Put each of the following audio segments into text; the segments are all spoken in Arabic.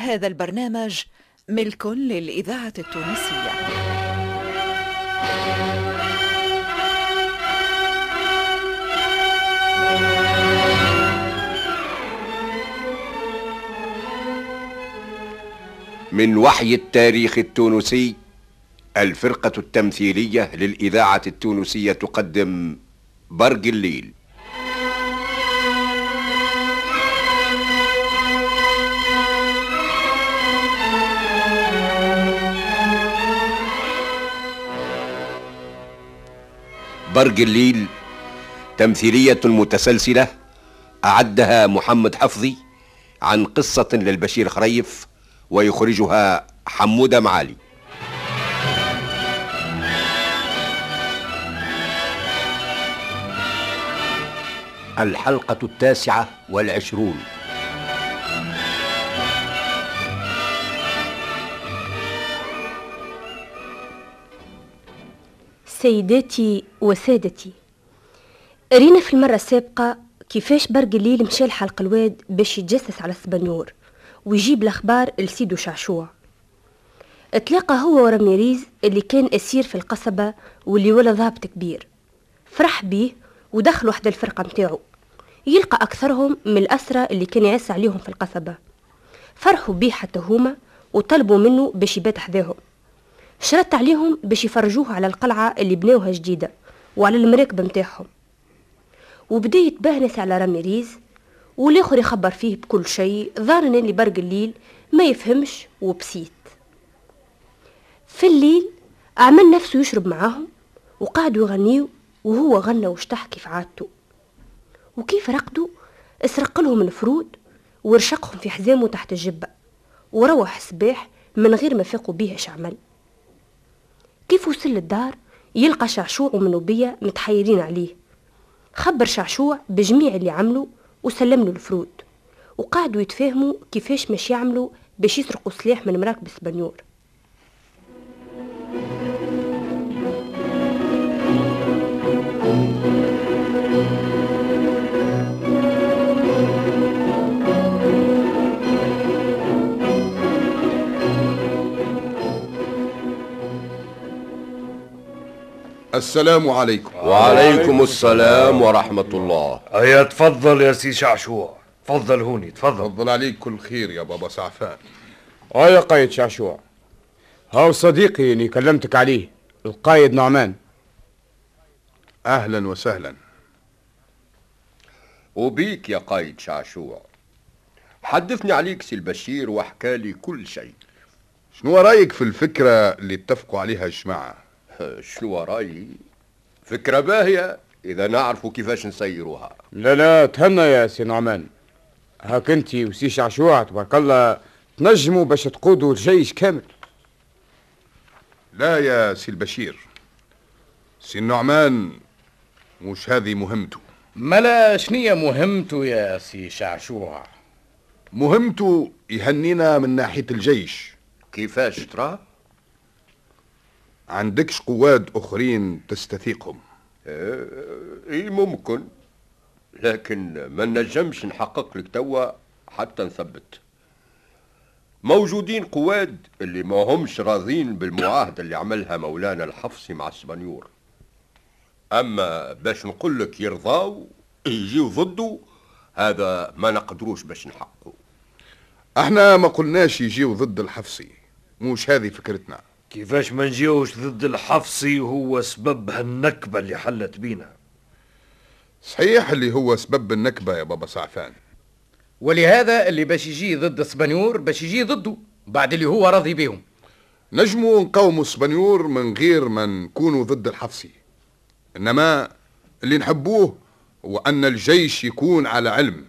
هذا البرنامج ملك للإذاعة التونسية. من وحي التاريخ التونسي الفرقة التمثيلية للإذاعة التونسية تقدم برق الليل. برق الليل تمثيلية متسلسلة أعدها محمد حفظي عن قصة للبشير خريف ويخرجها حمودة معالي. الحلقة التاسعة والعشرون. سيداتي وسادتي. رينا في المرة السابقة كيفاش برق الليل مشى لحلق الواد باش يتجسس على السبنيور ويجيب الأخبار لسيدو شعشوع. أتلاقى هو ورميريز اللي كان أسير في القصبة واللي ولا ضابط كبير. فرح بيه ودخل وحد الفرقة متاعو. يلقى أكثرهم من الأسرى اللي كان يعس عليهم في القصبة. فرحوا بيه حتى هما وطلبوا منه باش يبات حذاهم شرط عليهم باش يفرجوه على القلعة اللي بناوها جديدة وعلى المراكب متاعهم. وبدا يتبهنس على راميريز والآخر يخبر فيه بكل شيء ظانا اللي برق الليل ما يفهمش وبسيت. في الليل عمل نفسه يشرب معاهم وقعدوا يغنيوا وهو غنى واشتح كيف عادته. وكيف رقدوا؟ اسرق لهم الفرود ورشقهم في حزامه تحت الجبة وروح صباح من غير ما فاقوا بيه اش عمل كيف وصل للدار؟ يلقى شعشوع ومنوبية متحيرين عليه. خبر شعشوع بجميع اللي عملوا وسلم له الفرود وقعدوا يتفاهموا كيفاش مش يعملوا باش يسرقوا سلاح من مراكب اسبانيول السلام عليكم. وعليكم السلام ورحمة الله. هيا تفضل يا سي شعشوع. تفضل هوني تفضل. تفضل عليك كل خير يا بابا سعفان. آه يا قايد شعشوع. هاو صديقي اللي كلمتك عليه القايد نعمان. أهلا وسهلا. وبيك يا قايد شعشوع. حدثني عليك سي البشير وحكالي كل شيء. شنو رأيك في الفكرة اللي اتفقوا عليها الجماعة؟ شنو رايي فكرة باهية إذا نعرفوا كيفاش نسيروها. لا لا تهنى يا سي نعمان. هاك انت وسي شعشوع تبارك الله تنجموا باش تقودوا الجيش كامل. لا يا سي البشير. سي النعمان مش هذه مهمته. ملا شنية مهمته يا سي شعشوع مهمته يهنينا من ناحية الجيش. كيفاش ترى؟ عندكش قواد أخرين تستثيقهم؟ إي ممكن. لكن ما نجمش نحقق لك توا حتى نثبت. موجودين قواد اللي ما همش راضين بالمعاهدة اللي عملها مولانا الحفصي مع السبانيور. أما باش نقول لك يرضاو يجيو ضده هذا ما نقدروش باش نحققه إحنا ما قلناش يجيو ضد الحفصي مش هذه فكرتنا. كيفاش ما نجيوش ضد الحفصي وهو سبب هالنكبة اللي حلت بينا؟ صحيح اللي هو سبب النكبة يا بابا سعفان ولهذا اللي باش يجي ضد اسبانيول باش يجي ضده بعد اللي هو راضي بيهم نجموا نقاوموا اسبانيول من غير ما نكونوا ضد الحفصي إنما اللي نحبوه هو أن الجيش يكون على علم.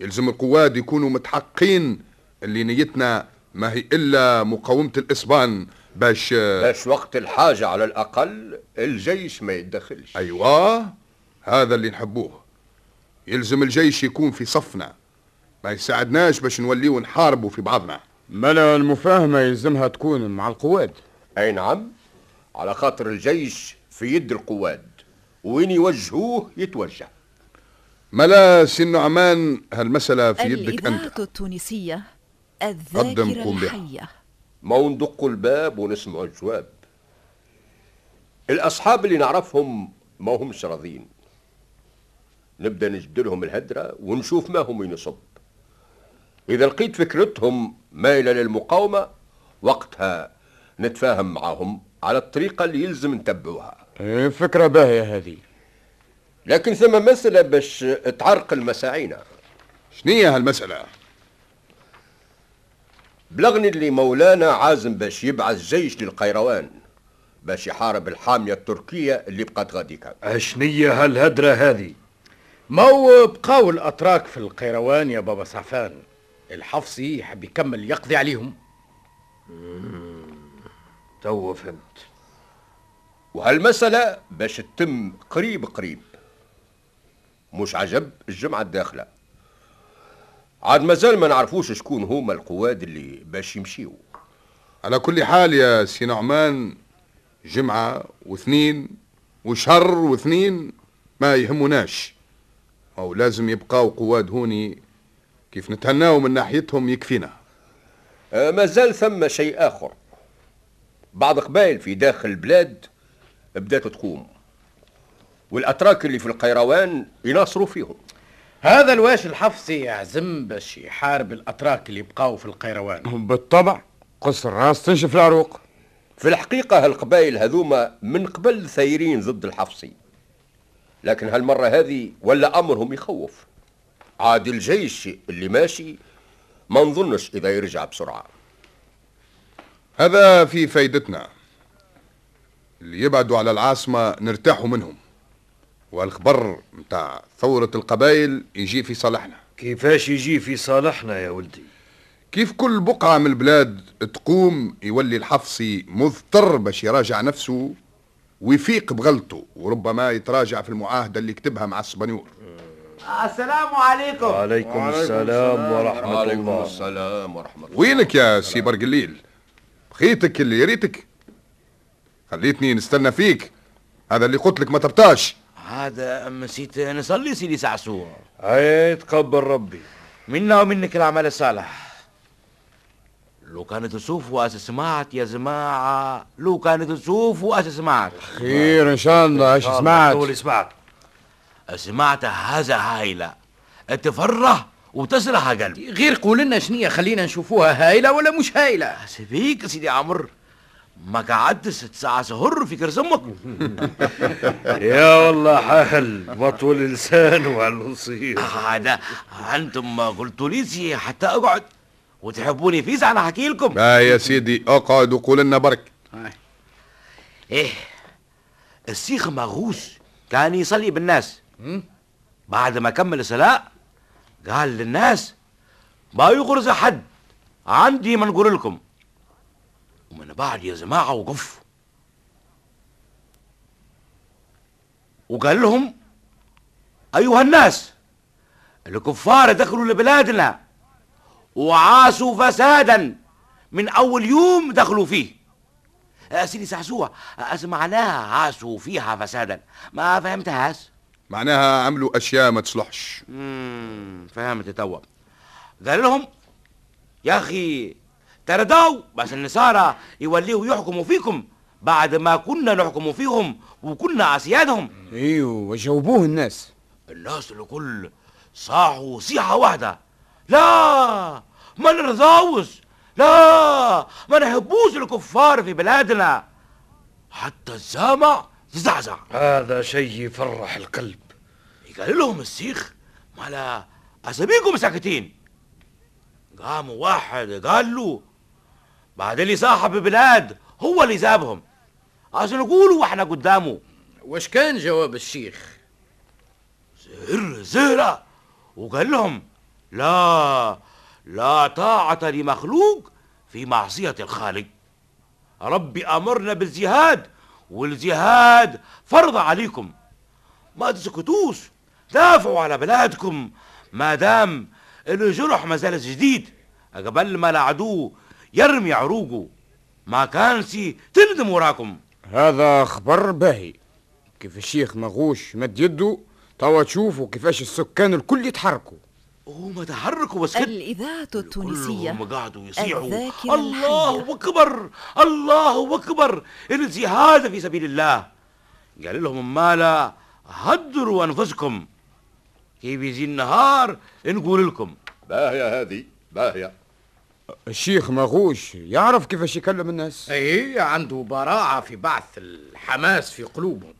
يلزم القواد يكونوا متحققين اللي نيتنا ما هي إلا مقاومة الاسبان باش باش وقت الحاجة على الأقل الجيش ما يتدخلش أيوه هذا اللي نحبوه. يلزم الجيش يكون في صفنا. ما يساعدناش باش نوليو نحاربوا في بعضنا. ملا المفاهمة يلزمها تكون مع القواد. أي نعم على خاطر الجيش في يد القواد. وين يوجهوه يتوجه. ملا سي النعمان هالمسألة في يدك أنت. الإذاعة التونسية الذاكرة. الحية. ما ندقوا الباب ونسمعوا الجواب. الأصحاب اللي نعرفهم ما همش راضين نبدأ نجد لهم الهدرة ونشوف ما هم ينصب. إذا لقيت فكرتهم مايلة للمقاومة وقتها نتفاهم معهم على الطريقة اللي يلزم نتبعوها. إيه، فكرة باهية هذه. لكن ثم مسألة باش تعرقل مساعينا شنية هالمسألة؟ بلغني اللي مولانا عازم باش يبعث جيش للقيروان باش يحارب الحامية التركية اللي بقات غاديكا أشنية هالهدرة هذه؟ مو بقاو الأتراك في القيروان يا بابا سعفان الحفصي يحب يكمل يقضي عليهم. تو فهمت. وهالمسألة باش تتم قريب قريب. مش عجب الجمعة الداخلة. عاد مازال ما نعرفوش شكون هما القواد اللي باش يمشيو. على كل حال يا سي نعمان جمعة واثنين وشهر واثنين ما يهموناش. أو لازم يبقاو قواد هوني كيف نتهناو من ناحيتهم يكفينا. آه، مازال ثم شيء آخر. بعض قبائل في داخل البلاد بدات تقوم والأتراك اللي في القيروان يناصروا فيهم. هذا الواش الحفصي يعزم باش يحارب الأتراك اللي بقاو في القيروان. بالطبع قص الراس تنشف العروق. في الحقيقة هالقبائل هذوما من قبل ثايرين ضد الحفصي. لكن هالمرة هذه ولا أمرهم يخوف. عاد الجيش اللي ماشي ما نظنش إذا يرجع بسرعة. هذا في فايدتنا. اللي يبعدوا على العاصمة نرتاحوا منهم. والخبر متاع ثورة القبائل يجي في صالحنا. كيفاش يجي في صالحنا يا ولدي؟ كيف كل بقعة من البلاد تقوم يولي الحفصي مضطر باش يراجع نفسه ويفيق بغلطه وربما يتراجع في المعاهدة اللي كتبها مع السبنيول السلام عليكم. وعليكم السلام ورحمة وعليكم الله السلام ورحمة الله. وينك يا سي برق الليل؟ بخيتك اللي يريتك. خليتني نستنى فيك. هذا اللي قلت لك ما تبطاش. هذا نسيت نصلي سيدي سعسوع هاي تقبل ربي. منا ومنك العمل الصالح لو كانت تشوفوا أس سمعت يا جماعة لو كانت تشوفوا أس سمعت خير إن شاء الله إيش سمعت؟ تقولي سمعت. سمعت هذا هايلة. تفرح وتسرح قلبي. غير قول لنا شنية خلينا نشوفوها هايلة ولا مش هايلة؟ سيبيك سيدي عمر ما قعدت ست ساعة سهر في كرز أمك. يا والله حال مطول لسان وعلى النصير هذا أنتم ما قلتوا لي حتى أقعد. وتحبوني فيس أنا احكي لكم لا يا سيدي أقعد وقول لنا برك. إيه السيخ مغوس كان يصلي بالناس. بعد ما كمل الصلاة قال للناس ما يغرز حد عندي ما نقول لكم. ومن بعد يا جماعة وقف وقال لهم أيها الناس الكفار دخلوا لبلادنا وعاشوا فسادا من أول يوم دخلوا فيه. آه، سيدي سعسوع أسمعناها عاشوا فيها فسادا. ما فهمتهاش معناها عملوا أشياء ما تصلحش. مم، فهمت توا قال لهم يا أخي تردوا بس النصارى يوليوا يحكموا فيكم بعد ما كنا نحكم فيهم وكنا أسيادهم. أيوه وجاوبوه الناس. الناس الكل صاحوا صيحة واحدة. لا ما نرضاوش. لا ما نحبوش الكفار في بلادنا. حتى الجامع تزعزع هذا شيء يفرح القلب. قال لهم السيخ. ما لا أسابيكم ساكتين. قام واحد قال له بعد اللي صاحب البلاد هو اللي جابهم عشان نقولوا وإحنا قدامه. وش كان جواب الشيخ؟ زهر زهرة وقال لهم لا لا طاعة لمخلوق في معصية الخالق. ربي أمرنا بالجهاد والجهاد فرض عليكم. ما تسكتوش دافعوا على بلادكم. ما دام الجرح ما زال جديد قبل ما العدو يرمي عروقه. ما كانش تندم وراكم. هذا خبر باهي. كيف الشيخ مغوش مد يده توا تشوفوا كيفاش السكان الكل يتحركوا. هما تحركوا وسكت الإذاعة التونسية. كلهم قعدوا يصيحوا. الله. أكبر الله أكبر. الجهاد في سبيل الله. قال لهم مالا هدروا أنفسكم. كيف يجي النهار؟ نقول لكم. باهية هذه باهية. الشيخ مغوش يعرف كيفاش يكلم الناس؟ أي عنده براعة في بعث الحماس في قلوبهم.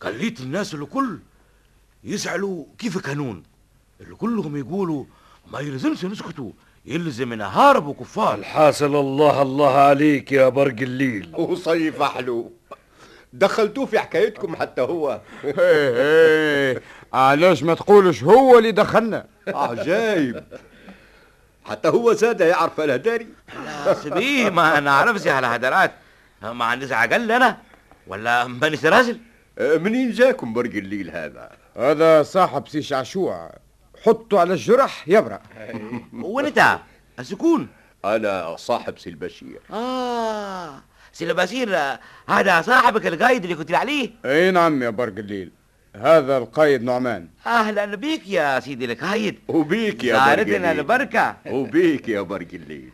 خليت الناس الكل يزعلوا كيف كانون. اللي كلهم يقولوا ما يلزمش نسكتوا يلزم نهارب وكفار الحاصل الله الله عليك يا برق الليل. وصيف حلو دخلتوه في حكايتكم حتى هو. إيه إيه علاش ما تقولش هو اللي دخلنا؟ عجايب. حتى هو زاد يعرف الهداري. لا سبيه ما نعرفش على هدرات ما عنديش عقل أنا ولا مانيش راجل أه، منين جاكم برق الليل هذا؟ هذا صاحب سي شعشوع. حطه على الجرح يبرأ وانت السكون. أنا صاحب سي البشير. آه سي البشير هذا صاحبك القايد اللي كنت عليه. أي نعم يا برق الليل. هذا القايد نعمان. أهلا بك يا سيدي القايد. وبيك يا برق زارتنا الليل. البركة. وبيك يا برق الليل.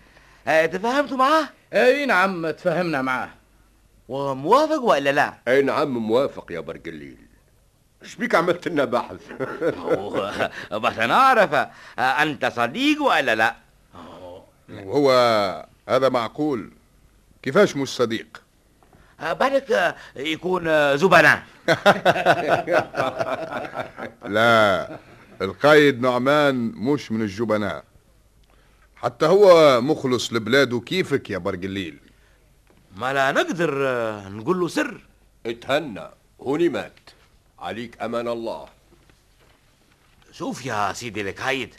تفاهمتوا معاه أي نعم تفهمنا معاه وموافق ولا لا؟ أي نعم موافق يا برق الليل. إيش بيك عملت لنا بحث؟ بس أنا اعرف أنت صديق ولا لا؟ وهو هذا معقول. كيفاش مش صديق؟ بالك يكون زبناء. لا القايد نعمان مش من الجبناء حتى هو مخلص لبلاده. كيفك يا برق الليل؟ ما لا نقدر نقول له سر. اتهنى. هوني مات. عليك أمان الله. شوف يا سيدي الكايد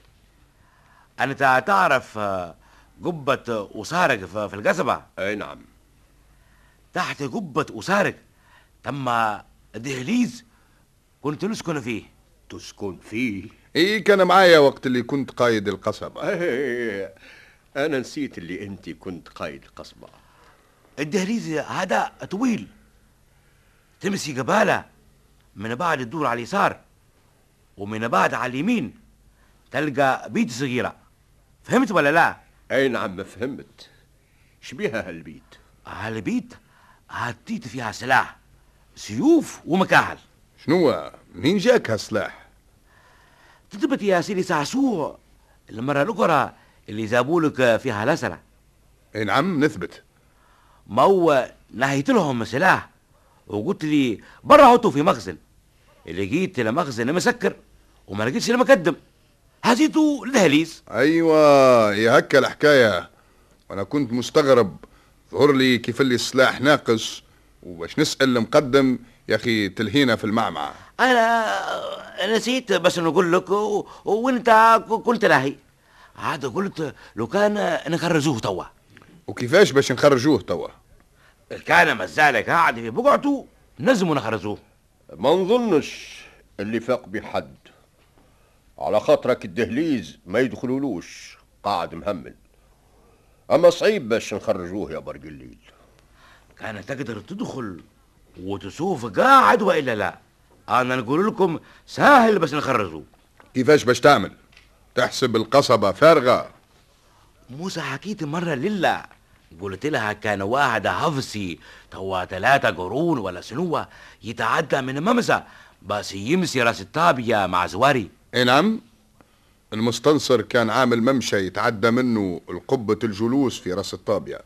أنت تعرف قبة في في القصبة؟ أي نعم. تحت قبة أسارق تم دهليز. كنت نسكن فيه. تسكن فيه؟ إيه كان معايا وقت اللي كنت قايد القصبة. أنا نسيت اللي أنت كنت قايد القصبة. الدهليز هذا طويل. تمشي قبالة. من بعد تدور على اليسار. ومن بعد على اليمين. تلقى بيت صغيرة. فهمت ولا لا؟ أي نعم فهمت. شبيها هالبيت؟ هالبيت؟ هاتيت فيها سلاح سيوف ومكاحل شنو؟ منين جاك هالسلاح؟ تثبت يا سيدي سعسوع المرة الأخرى اللي جابولك فيها لسلة إي نعم نثبت. ما هو نهيت لهم سلاح وقلت لي برا حطوا في مخزن. اللي جيت لمخزن مسكر وما لقيتش المقدم. هزيته لدهليز. أيوه يا هكا الحكاية. وأنا كنت مستغرب. ظهر لي كيف اللي السلاح ناقص وباش نسأل المقدم يا أخي تلهينا في المعمعة. أنا نسيت بس نقول لك و... وإنت كنت لاهي عاد قلت لو كان نخرجوه توا. وكيفاش باش نخرجوه توا؟ كان مازال قاعد في بقعته نجموا نخرجوه. ما نظنش اللي فاق بحد. على خاطرك الدهليز ما يدخلولوش قاعد مهمل. أما صعيب باش نخرجوه يا برق الليل. كان تقدر تدخل وتشوف قاعد وإلا لا؟ أنا نقول لكم سهل بس نخرجوه. كيفاش باش تعمل؟ تحسب القصبة فارغة. موسى حكيت مرة لله. قلت لها كان واحد هفسي توا ثلاثة قرون ولا سنوة يتعدى من ممسى بس يمسي رأس الطابية مع زواري إي نعم. المستنصر كان عامل ممشى يتعدى منه القبة الجلوس في رأس الطابية.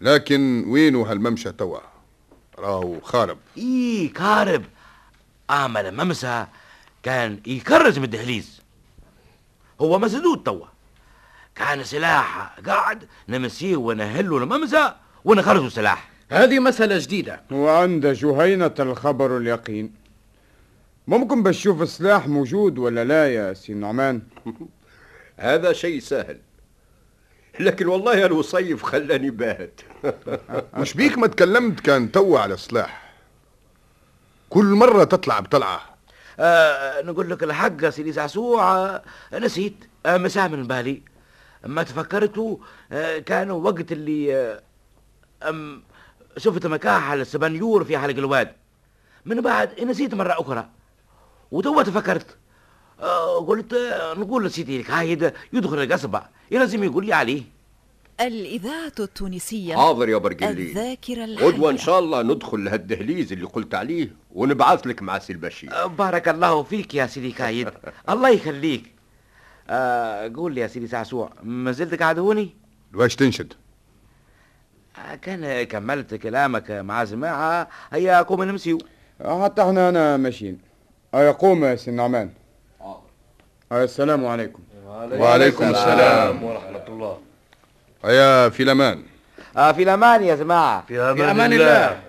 لكن وينه هالممشى توا؟ راهو خارب. إيه كارب عمل ممسى كان يكرز من الدهليز هو مسدود توا. كان سلاح قاعد نمسيه ونهله الممسى ونخرجه سلاح. هذه مسألة جديدة. وعند جهينة الخبر اليقين ممكن باش تشوف السلاح موجود ولا لا يا سي نعمان؟ هذا شيء سهل. لكن والله الوصيف خلاني باهت مش بيك ما تكلمت كان توا على السلاح. كل مرة تطلع بطلعة. آه نقول لك الحق يا سيدي سعسوع آه نسيت. آه مساه من بالي. ما تفكرتوا آه كان وقت اللي آه أم شفت مكاحل السبنيور في حلق الواد. من بعد نسيت مرة أخرى. وتوا تفكرت آه، قلت آه، نقول لسيدي الكايد يدخل القصبة. لازم يقول لي عليه. الإذاعة التونسية حاضر يا برقلي الذاكرة غدوة إن الحية شاء الله ندخل لهالدهليز اللي قلت عليه ونبعث لك مع سي البشير. آه، بارك الله فيك يا سيدي كايد الله يخليك. آه، قول لي يا سيدي سعسوع ما زلت قاعد هوني؟ واش تنشد؟ آه، كان كملت كلامك مع جماعة هيا قوم نمسيو. حتى إحنا أنا ماشيين. ايا قوم يا سي النعمان أيا السلام عليكم. وعليكم السلام ورحمة الله. يا في الامان آه في الأمان يا جماعة. في أمان, في أمان الله. الله.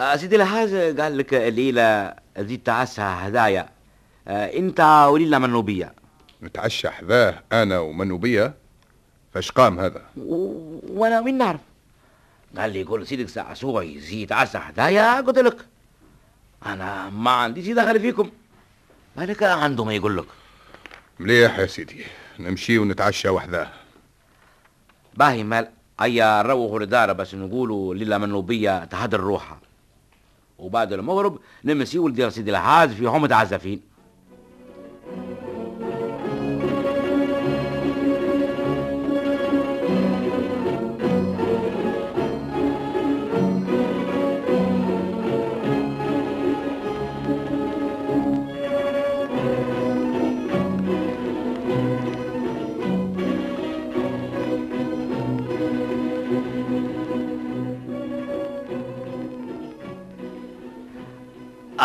آه سيدي الحاج قال لك الليلة زيد تعسها هدايا. آه إنت وليلة منوبية نتعشى حذاه أنا ومنوبيه فاش قام هذا؟ و- وأنا وين نعرف؟ قال لي يقول سيدك سعسوع يزيد عسى هدايا قلت لك. أنا ما عنديش دخل فيكم. بالك عنده ما يقول لك. مليح يا سيدي. نمشي ونتعشى وحده. باهي مال. هيا نروحوا للدار بس نقولوا ليلة منوبية تهدر روحها. وبعد المغرب نمسيو لدير سيدي الحاج في حومة عزفين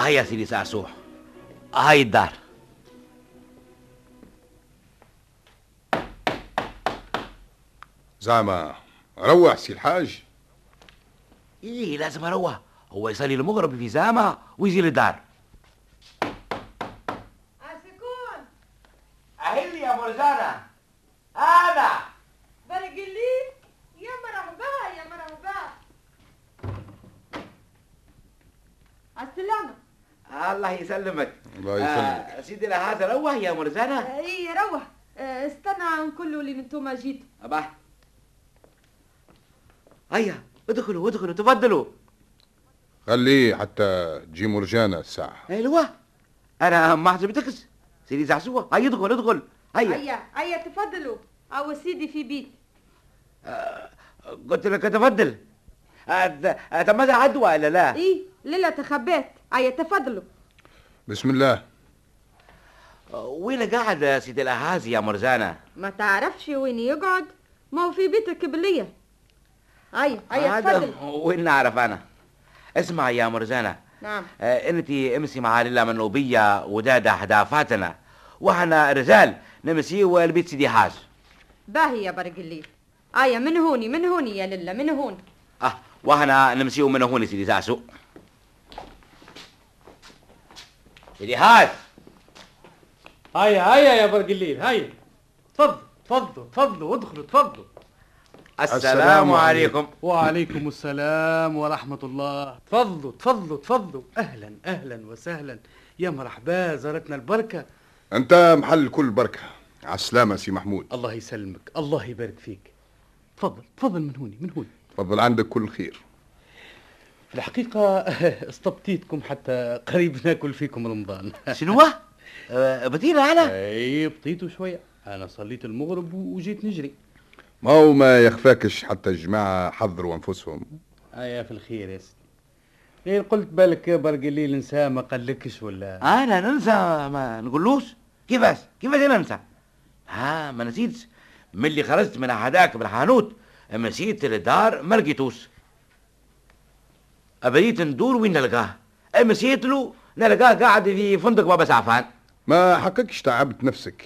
هيا يا سيدي سعسوع هاي الدار. زعما روح سي الحاج. إيه لازم أروح. هو يصلي المغرب في زامة ويجي للدار. عسكون أهلي يا مرزانة أنا. برقلي. يا مرحبا يا مرحبا. السلامة. الله يسلمك. الله يسلمك. آه سيدي هذا روح يا مرزانة إي روح. آه، استنى نقول اللي أنتم جيتوا أبا. هيا ادخلوا ادخلوا تفضلوا. خليه حتى تجي مرجانة الساعة. أيوه أنا ما عجبتكش سيدي زعسوة. هيا ادخل ادخل. هيا. هيا هيا تفضلوا. أو سيدي في بيت. قلت لك تفضل. آه، آه، طب ماذا عدوى ولا لا؟ إي ليلة تخبيت. هيا تفضلوا بسم الله. وين قاعد يا سيدي الأهازي يا مرزانة ما تعرفش وين يقعد؟ ما هو في بيتك بلية هيا هيا هذا تفضل وين نعرف أنا؟ اسمع يا مرزانة نعم. آه، انت امسي مع ليلى منوبية ودادا حدافاتنا وإحنا رجال نمسي والبيت سيدي حاج. باهي يا برقلي هيا من هوني من هوني يا لله من هون. آه وإحنا نمسيو من هون سيدي زعسو حاج هيا هيا يا برقليل هيا تفضل تفضلوا تفضلوا ادخلوا تفضلوا السلام عليكم وعليكم السلام ورحمة الله تفضلوا تفضلوا تفضلوا أهلا أهلا وسهلا يا مرحبا زارتنا البركة أنت محل كل بركة. على السلامة سي محمود. الله يسلمك الله يبارك فيك. تفضل تفضل من هوني من هوني. تفضل عندك كل خير. في الحقيقة استبطيتكم حتى قريب ناكل فيكم رمضان. شنو آه، بدينا على؟ أي بطيتوا شوية. أنا صليت المغرب وجيت نجري. ما هو ما يخفاكش حتى الجماعة حضروا أنفسهم؟ ايا في الخير يا سيدي إيه قلت بالك برقليل نسى ما قالكش ولا؟ أنا ننسى ما نقولوش. كيفاش كيفاش ننسى؟ ها ما نسيتش. من اللي خرجت من هداك بالحانوت مشيت للدار ما لقيتوش بديت ندور وين نلقاه؟ مشيت له نلقاه قاعد في فندق بابا سعفان. ما حقكش تعبت نفسك؟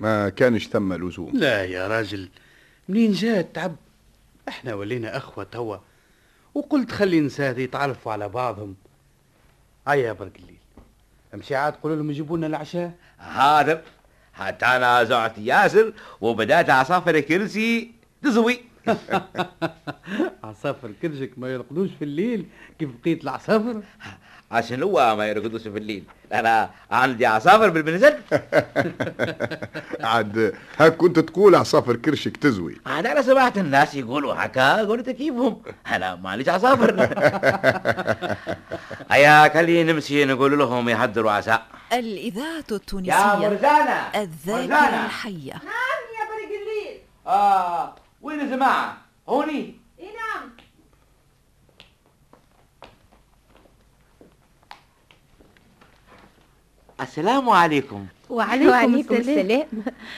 ما كانش ثم لزوم. لا يا راجل منين جاء التعب إحنا ولينا أخوة توا وقلت خلي نسات يتعرفوا على بعضهم. هيا يا برقليل امشي عاد قولوا لهم يجيبوا لنا العشاء؟ هذا حتى أنا زعت ياسر وبدأت اصفر كرسي تزوي. عصافر كرشك ما يرقدوش في الليل كيف بقية العصافر؟ عشان هو ما يرقدوش في الليل. أنا عندي عصافر بالبنزل عاد هاك كنت تقول عصافر كرشك تزوي. عاد أنا سمعت الناس يقولوا هكا قلت كيفهم؟ أنا ماليش عصافر. هيا خلينا نمشي نقول لهم يحضروا عشاء. الإذاعة يا التونسية مرزانة الذاكرة مرزانة. الحية. نعم يا برق الليل. آه وين الجماعة هوني. اي نعم السلام عليكم وعليكم, وعليكم السلام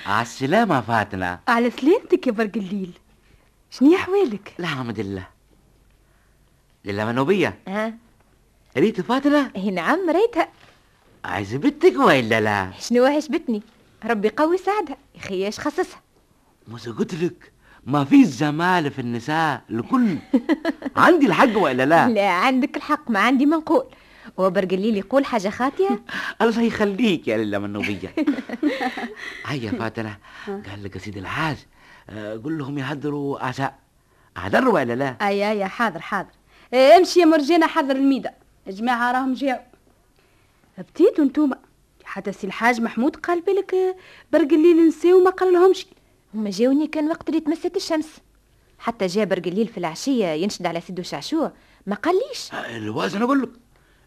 على السلامة فاتنة على سلامتك يا برق الليل. شنو احوالك الحمد لله. لله منوبية ها؟ ريت فاتنة هي نعم ريتها. عجبتك ولا لا؟ شنو عجبتني ربي قوي ساعدها يا خي إيش خصصها؟ مش قلت لك؟ ما في جمال في النساء الكل عندي الحق ولا لا؟ لا عندك الحق ما عندي ما نقول هو برق الليل يقول حاجة خاطئة. الله يخليك يا لله منوبية هيا فاتنة قال لك سيدي الحاج آه، قول لهم يحضروا عشاء حضروا ولا لا؟ أي أي حاضر حاضر. إيه، امشي يا مرجانة حضر الميدة. الجماعة راهم جاو. بتيتوا انتوما. حتى سي الحاج محمود قال بالك آه، برق الليل نساو ما قال لهمش. هما جاوني كان وقت اللي تمست الشمس. حتى جا برق الليل في العشية ينشد على سيدو شعشوع. ما قاليش. الوازن أقول لك.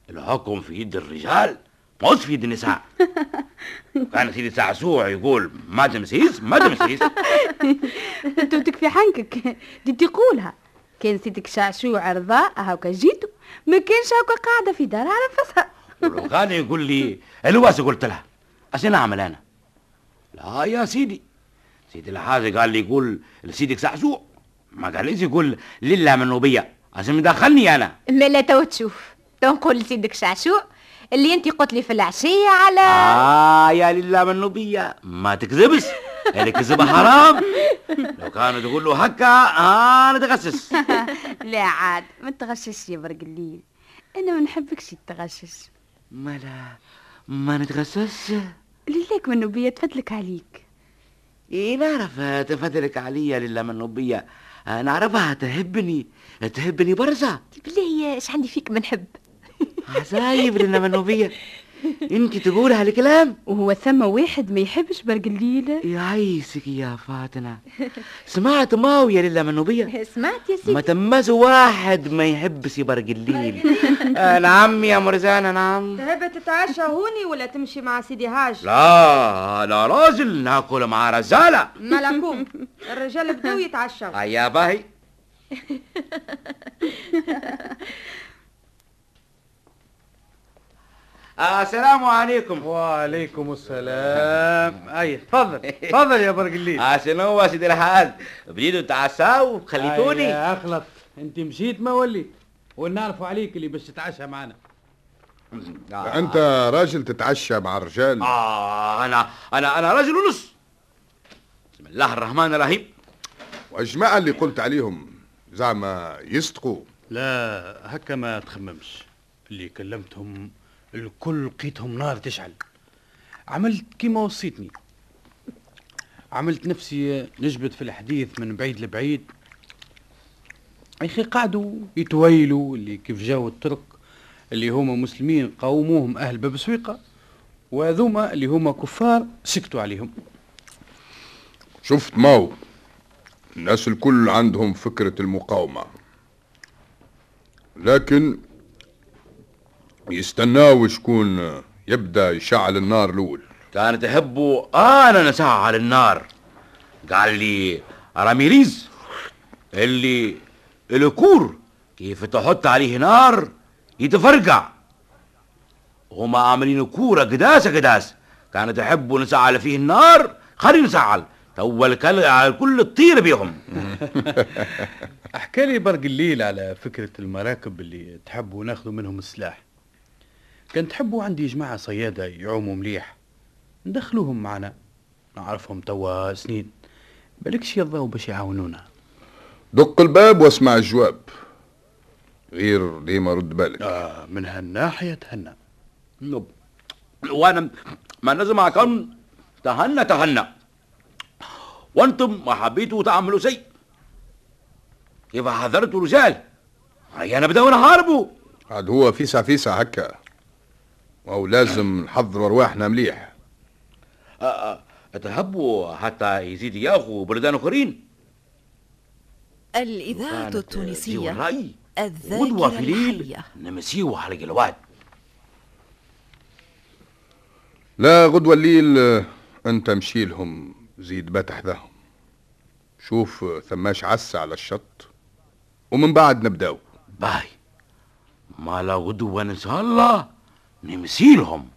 الحكم في يد الرجال مش في يد النساء. كان سيدي سعسوع يقول ما تمسيس ما تمسيس. انتو تكفي حنكك. دي تقولها. كان سيدك شعشوع رضاء هاكا جيتو. ما كانش هاكا قاعدة في دار على نفسها ولو كان يقول لي الواس قلت لها عشان أعمل أنا؟ لا يا سيدي. سيدي الحاج قال لي يقول لسيدك سعسوع ما قاليش يقول لالة منوبية عشان مدخلني أنا. ما لا تو تشوف. تو نقول لسيدك شعشوع اللي أنت قلت لي في العشية على آه يا لالة منوبية ما تكذبش. الكذب حرام. لو كانوا تقول له هكا آه أنا تغشش لا عاد ما تغشش يا برق الليل. أنا ما نحبكش تغشش. ما لا ما نتغسس ليك من نبية تفدلك عليك. إيه نعرف تفضلك عليا لله منوبية آه، نعرفها. تحبني؟ تحبني برزة. بالله إيش عندي فيك ما نحب عزايب لله منوبية انت تقول هالكلام؟ وهو ثم واحد ما يحبش برق الليل يعيسك يا فاتنة سمعت ماوية لله منوبية سمعت يا ما سيدي تمس واحد ما يحبش برق الليل. آه نعم يا مرزانة نعم. تحب تتعشى هوني ولا تمشي مع سيدي هاج لا لا راجل ناكل مع رجالة. ملكوم. الرجال بدو يتعشوا. يا باهي. السلام عليكم. وعليكم السلام. أي تفضل. تفضل يا برق الليل. عشان هو سيدي الحاج؟ بديتوا تعشاوا خليتوني. يا أخلط. أنت مشيت ما وليت. ونعرفوا عليك اللي باش تتعشى معنا. أنت راجل تتعشى مع الرجال. آه أنا أنا أنا رجل ونص. بسم الله الرحمن الرحيم. والجماعة اللي قلت عليهم. زعما يصدقوا. لا هكا ما تخممش. اللي كلمتهم الكل لقيتهم نار تشعل. عملت كيما وصيتني. عملت نفسي نجبد في الحديث من بعيد لبعيد. أخي قعدوا يتويلوا اللي كيف جاوا الترك اللي هما مسلمين قاوموهم أهل باب سويقة وهذوما اللي هما كفار سكتوا عليهم. شفت ماو؟ الناس الكل عندهم فكرة المقاومة. لكن يستناو شكون يبدأ يشعل النار الأول. كان تحبوا أنا نسعى على النار. قال لي راميريز اللي الكور كيف تحط عليه نار يتفرقع. هما عاملين كورة قداس قداس. كانوا تحبوا نسعل فيه النار خلي نسعل. تو الكل على الكل تطير بيهم. احكى لي برق الليل على فكرة المراكب اللي تحبوا ناخذوا منهم السلاح. كان تحبوا عندي جماعة صيادة يعوموا مليح. ندخلوهم معنا. نعرفهم توا سنين. بالكش يرضوا باش يعاونونا. دق الباب واسمع الجواب. غير ديما رد بالك. آه من هالناحية تهنى وأنا ما نزم كان تهنى تهنى وأنتم ما حبيتوا تعملوا شيء. كيف حذرت رجال هيا نبدأ نحاربوا عاد هو فيسع فيسع هكا. وهو لازم نحضروا أرواحنا مليح. تهبوا حتى يزيد ياخو بلدان أخرين؟ الإذاعة التونسية الرأي غدوة الذاكرة في ليل الحية. نمسيو على الجلوات لا غدوة الليل آه، أنت مشي لهم زيد بات حذاهم شوف آه، ثماش عسى على الشط ومن بعد نبداو باي ما لا غدوة ان شاء الله. نمسيلهم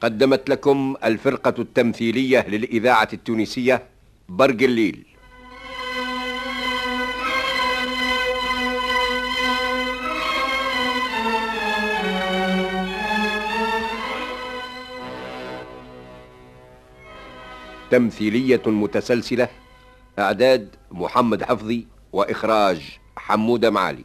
قدمت لكم الفرقة التمثيلية للإذاعة التونسية برق الليل. تمثيلية متسلسلة إعداد محمد حفظي وإخراج حمودة معالي.